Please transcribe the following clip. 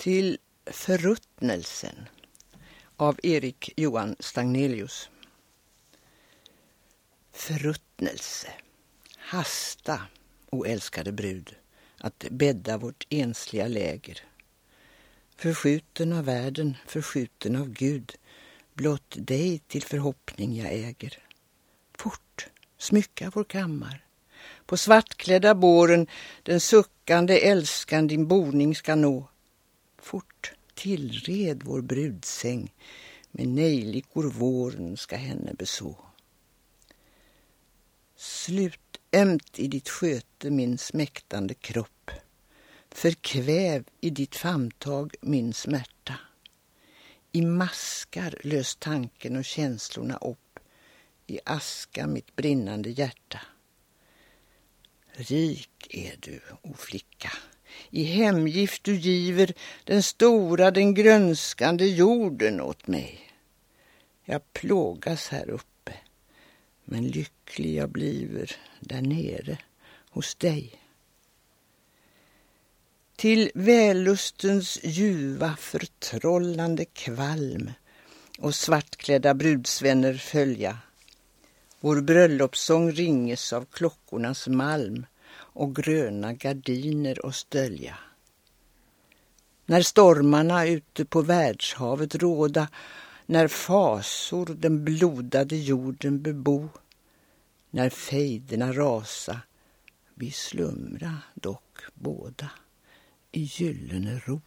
till Förruttnelsen av Erik Johan Stagnelius. Förruttnelse. Hasta, o älskade brud, att bädda vårt ensliga läger. Förskjuten av världen, förskjuten av Gud, blott dig till förhoppning jag äger. Fort, smycka vår kammar. På svartklädda båren den suckande älskan din boning ska nå. Fort tillred vår brudsäng, med nejlikor våren ska henne beså. Slut ömt i ditt sköte min smäktande kropp, förkväv i ditt famntag min smärta. I maskar lös tanken och känslorna upp, i aska mitt brinnande hjärta. Rik är du, o flicka, i hemgift du giver den stora, den grönskande jorden åt mig. Jag plågas här uppe, men lycklig jag bliver där nere hos dig. Till vällustens ljuva förtrollande kvalm och svartklädda brudsvänner följa. Vår bröllopssång ringes av klockornas malm och gröna gardiner och stölja. När stormarna ute på världshavet råda, när fasor den blodade jorden bebo, när fejderna rasa, vi slumra dock båda i gyllene ro.